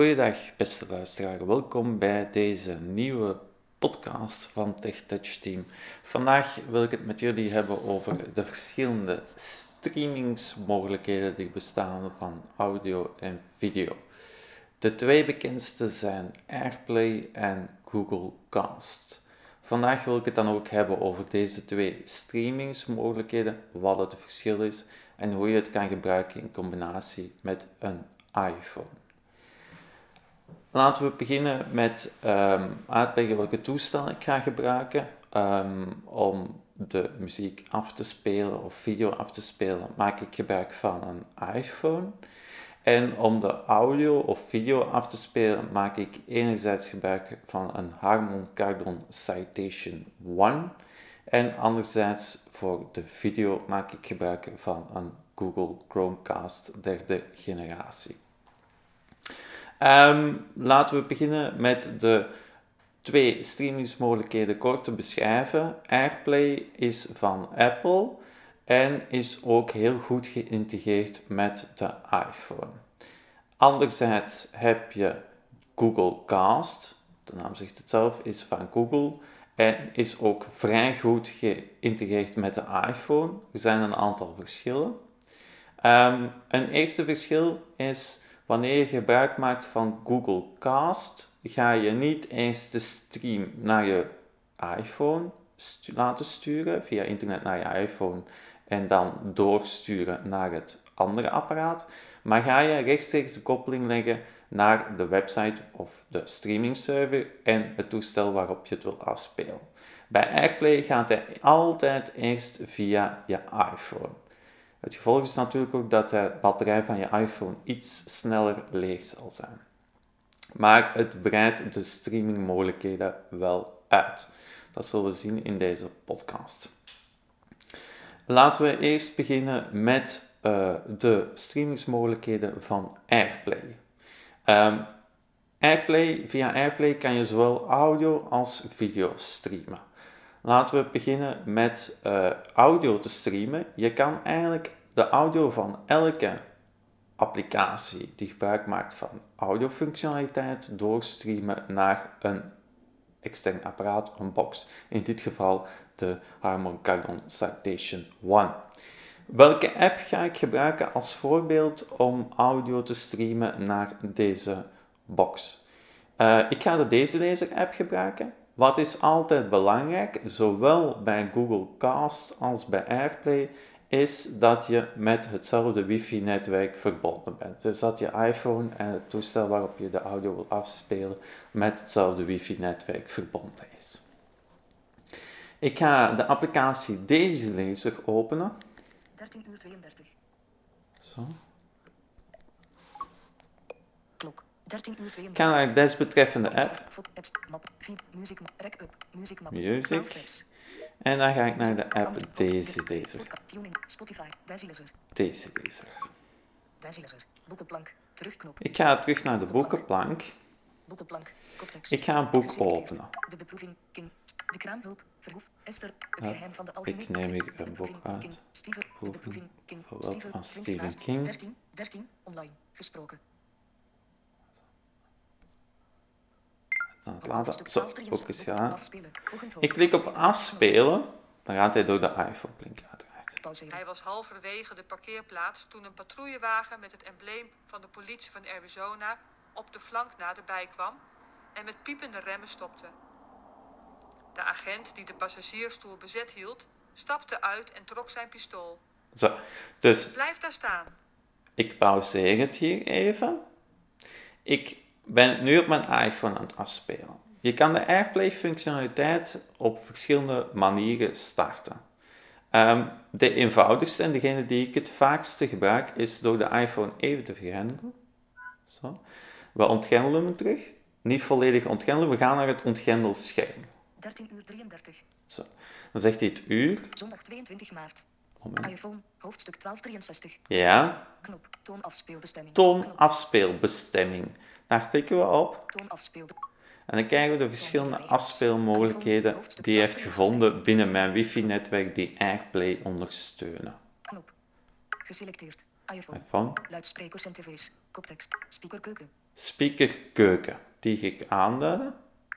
Goeiedag, beste luisteraar. Welkom bij deze nieuwe podcast van TechTouch Team. Vandaag wil ik het met jullie hebben over de verschillende streamingsmogelijkheden die bestaan van audio en video. De twee bekendste zijn AirPlay en Google Cast. Vandaag wil ik het dan ook hebben over deze twee streamingsmogelijkheden, wat het verschil is en hoe je het kan gebruiken in combinatie met een iPhone. Laten we beginnen met um, uitleggen welke toestel ik ga gebruiken um, om de muziek af te spelen of video af te spelen. Maak ik gebruik van een iPhone. En om de audio of video af te spelen, maak ik enerzijds gebruik van een Harman Kardon Citation 1. En anderzijds voor de video maak ik gebruik van een Google Chromecast derde generatie. Um, laten we beginnen met de twee streamingsmogelijkheden kort te beschrijven. AirPlay is van Apple en is ook heel goed geïntegreerd met de iPhone. Anderzijds heb je Google Cast, de naam zegt het zelf, is van Google en is ook vrij goed geïntegreerd met de iPhone. Er zijn een aantal verschillen. Um, een eerste verschil is wanneer je gebruik maakt van Google Cast, ga je niet eens de stream naar je iPhone laten sturen, via internet naar je iPhone en dan doorsturen naar het andere apparaat, maar ga je rechtstreeks de koppeling leggen naar de website of de streaming server en het toestel waarop je het wil afspelen. Bij AirPlay gaat hij altijd eerst via je iPhone. Het gevolg is natuurlijk ook dat de batterij van je iPhone iets sneller leeg zal zijn. Maar het breidt de streamingmogelijkheden wel uit. Dat zullen we zien in deze podcast. Laten we eerst beginnen met uh, de streamingsmogelijkheden van AirPlay. Um, AirPlay. Via AirPlay kan je zowel audio als video streamen. Laten we beginnen met uh, audio te streamen. Je kan eigenlijk de audio van elke applicatie die gebruik maakt van audiofunctionaliteit doorstreamen naar een extern apparaat, een box. In dit geval de Harman Kardon Citation 1. Welke app ga ik gebruiken als voorbeeld om audio te streamen naar deze box? Uh, ik ga de Deze Lezer app gebruiken. Wat is altijd belangrijk, zowel bij Google Cast als bij AirPlay, is dat je met hetzelfde wifi-netwerk verbonden bent. Dus dat je iPhone en het toestel waarop je de audio wil afspelen met hetzelfde wifi-netwerk verbonden is. Ik ga de applicatie Daisy Laser openen. 13 uur 32. Zo. Klok. 13 uur 32. Ik ga naar de desbetreffende app. Music. En dan ga ik naar de app deze, deze. Deze. Terugknop. Ik ga terug naar de boekenplank. Ik ga een boek openen. De beproeving King. De kraamhulp. Verhoef. Esther. Het geheim van de algemeen. Ik neem hier een boek uit. De beproeving King. Van Stephen King. 13. 13. Online. Gesproken. Zo, ook eens gaan. Ik klik op afspelen. Dan gaat hij door de iPhone klinken uiteraard. Hij was halverwege de parkeerplaats toen een patrouillewagen met het embleem van de politie van Arizona op de flank naderbij kwam en met piepende remmen stopte. De agent die de passagiersstoel bezet hield, stapte uit en trok zijn pistool. Zo, dus... Blijf daar staan. Ik pauzeer het hier even. Ik ben nu op mijn iPhone aan het afspelen. Je kan de AirPlay-functionaliteit op verschillende manieren starten. Um, de eenvoudigste en degene die ik het vaakste gebruik is door de iPhone even te vergrendelen. Zo. We ontgrendelen hem terug. Niet volledig ontgrendelen, we gaan naar het ontgrendelscherm. 13 uur 33. Zo. Dan zegt hij het uur. Zondag 22 maart. Moment. iPhone, hoofdstuk 1263. Ja. Knop, toonafspeelbestemming. Toonafspeelbestemming. Daar klikken we op. En dan krijgen we de verschillende afspeelmogelijkheden die hij heeft gevonden binnen mijn wifi-netwerk die AirPlay ondersteunen. Knop. Geselecteerd. iPhone. iPhone. Luidsprekers en tv's. Koptekst. Speakerkeuken. Speaker keuken. Die ga ik aanduiden.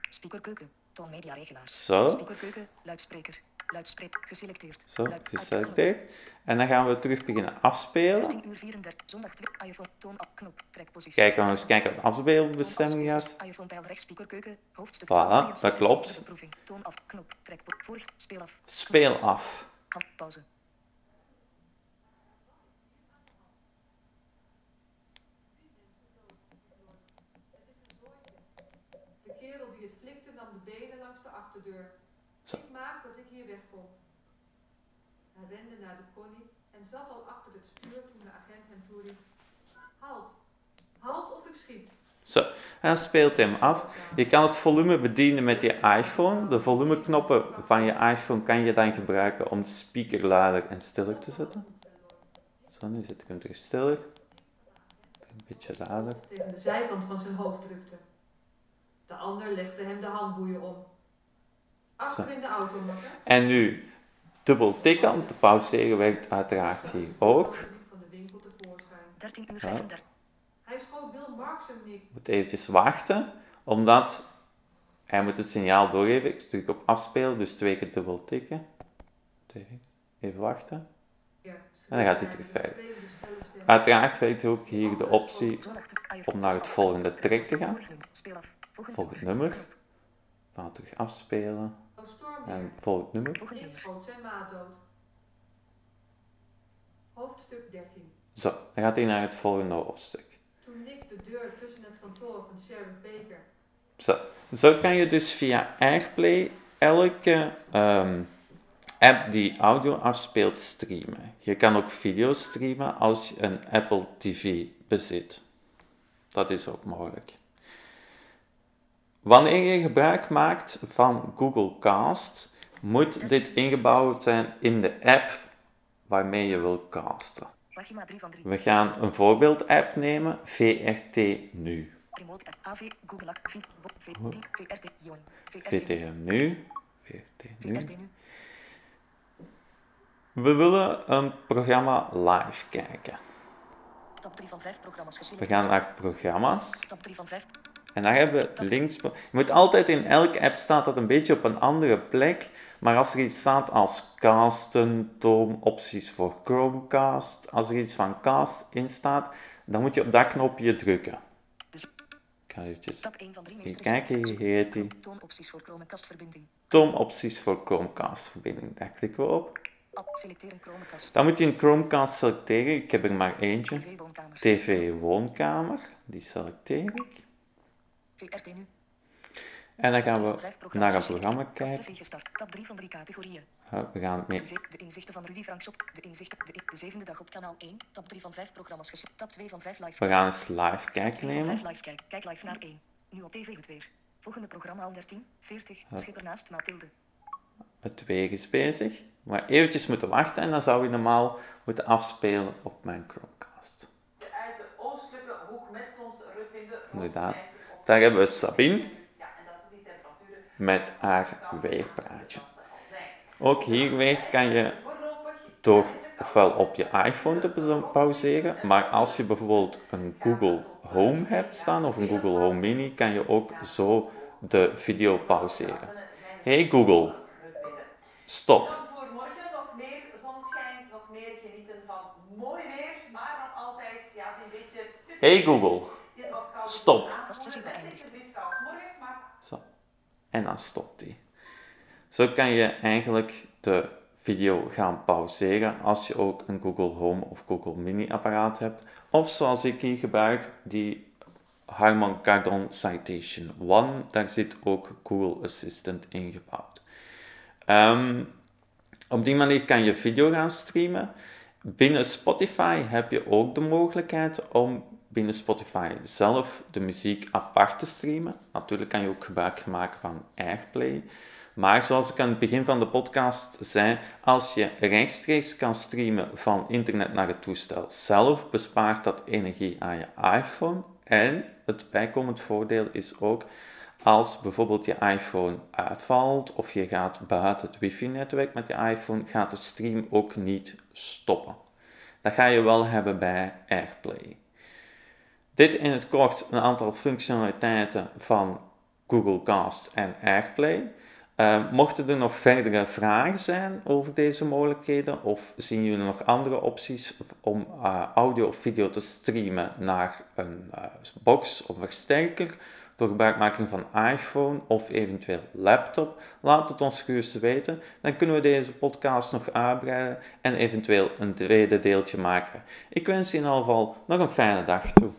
Speaker keuken. Toon media regelaars. Zo. Speaker keuken. Luidspreker. Luidspreker. Geselecteerd. Zo, geselecteerd. En dan gaan we terug beginnen afspelen. 13 uur 34. Zondag 2. iPhone. Toon op knop. Trekpositie. Kijk, we gaan eens kijken wat de afspeelbestemming afspelers. iPhone pijl rechts. Speaker keuken. Hoofdstuk Voilà, 12, dat klopt. Toon af. Knop. Trek. Vorig. Speel af. Speel af. Pauze. De kerel die het flikte nam de benen langs de achterdeur. Zo. Ik maak dat ik hier wegkom. Hij rende naar de connie en zat al achter het stuur toen de agent hem toeriep. Halt. Halt of ik schiet. Zo, en dan speelt hij hem af. Je kan het volume bedienen met je iPhone. De volumeknoppen van je iPhone kan je dan gebruiken om de speaker luider en stiller te zetten. Zo, nu zet ik hem terug stiller. Een beetje luider. Tegen de zijkant van zijn hoofd drukte. De ander legde hem de handboeien om. Achter in de auto. En nu dubbel tikken om te pauzeren werkt uiteraard hier ook. Van de winkel tevoorschijn. 13 uur Ja. 35. Hij schoot Bill Marks hem niet. moet eventjes wachten, omdat hij moet het signaal doorgeven. Ik druk op afspelen, dus twee keer dubbel tikken. Even wachten. En dan gaat hij terug verder. Uiteraard werkt ook hier de optie Zondag 2. iPhone. om naar het volgende track te gaan. Volgend nummer. Van terug afspelen. En En volgend nummer. Zijn. Hoofdstuk 13. Zo, dan gaat hij naar het volgende hoofdstuk. Toen Nick de deur tussen het kantoor van Sheriff Baker Zo, zo kan je dus via AirPlay elke ehm, app die audio afspeelt streamen. Je kan ook video streamen als je een Apple TV bezit. Dat is ook mogelijk. Wanneer je gebruik maakt van Google Cast, moet dit ingebouwd zijn in de app waarmee je wil casten. Pagina 3 van 3. We gaan een voorbeeld-app nemen, VRT Nu. VRT. Nu. VRT Nu. We willen een programma live kijken. Top 3 van 5 programma's We gaan naar programma's Top 3 van 5. En daar hebben we links. Je moet altijd in elke app staat dat een beetje op een andere plek. Maar als er iets staat als casten, toon, opties voor Chromecast, als er iets van cast in staat, dan moet je op dat knopje drukken. Dus Ik ga eventjes tab 1 van 3 even meest kijken, hier heet die. Toonopties voor Chromecast-verbinding. Toonopties voor Chromecast verbinding. Daar klikken we op. Chromecast. Dan moet je een Chromecast selecteren. Ik heb er maar eentje. TV-woonkamer. TV woonkamer, die selecteer ik. VRT nu. En dan gaan we naar een geselecteerd. programma kijken. Gestart. Tab 3 van 3 categorieën. We gaan mee. De, de inzichten van Rudy Franks op. De inzichten. De, de zevende dag op kanaal 1. Tab 3 van 5 programma's gezet. Tab 2 van 5 live. We gaan eens live kijken 3 van 5 nemen. live kijk. Kijk live naar 1. Nu op tv het weer. Volgende programma 113. 40. Schipper naast Mathilde. Het weer is bezig. Maar eventjes moeten wachten en dan zou je normaal moeten afspelen op mijn Chromecast. uit de oostelijke hoek met zonsrukwinden. rond Inderdaad. 50 of Daar hebben we Sabine met haar weerpraatje. Ook hier weer kan je door ofwel op je iPhone te pauze- pauzeren, maar als je bijvoorbeeld een Google Home hebt staan of een Google Home Mini, kan je ook zo de video pauzeren. Hey Google, stop. Hey Google, Stop. Zo. En dan stopt hij. Zo kan je eigenlijk de video gaan pauzeren als je ook een Google Home of Google Mini apparaat hebt. Of zoals ik hier gebruik, die Harman Kardon Citation One. Daar zit ook Google Assistant ingebouwd. Ehm, op die manier kan je video gaan streamen. Binnen Spotify heb je ook de mogelijkheid om binnen Spotify zelf de muziek apart te streamen. Natuurlijk kan je ook gebruik maken van Airplay. Maar zoals ik aan het begin van de podcast zei, als je rechtstreeks kan streamen van internet naar het toestel zelf, bespaart dat energie aan je iPhone. En het bijkomend voordeel is ook als bijvoorbeeld je iPhone uitvalt of je gaat buiten het wifi-netwerk met je iPhone, gaat de stream ook niet stoppen. Dat ga je wel hebben bij AirPlay. Dit in het kort een aantal functionaliteiten van Google Cast en AirPlay. Uh, mochten er nog verdere vragen zijn over deze mogelijkheden of zien jullie nog andere opties om uh, audio of video te streamen naar een uh, box of versterker door gebruikmaking van iPhone of eventueel laptop, laat het ons gerust weten. Dan kunnen we deze podcast nog uitbreiden en eventueel een tweede deeltje maken. Ik wens je in ieder geval nog een fijne dag toe.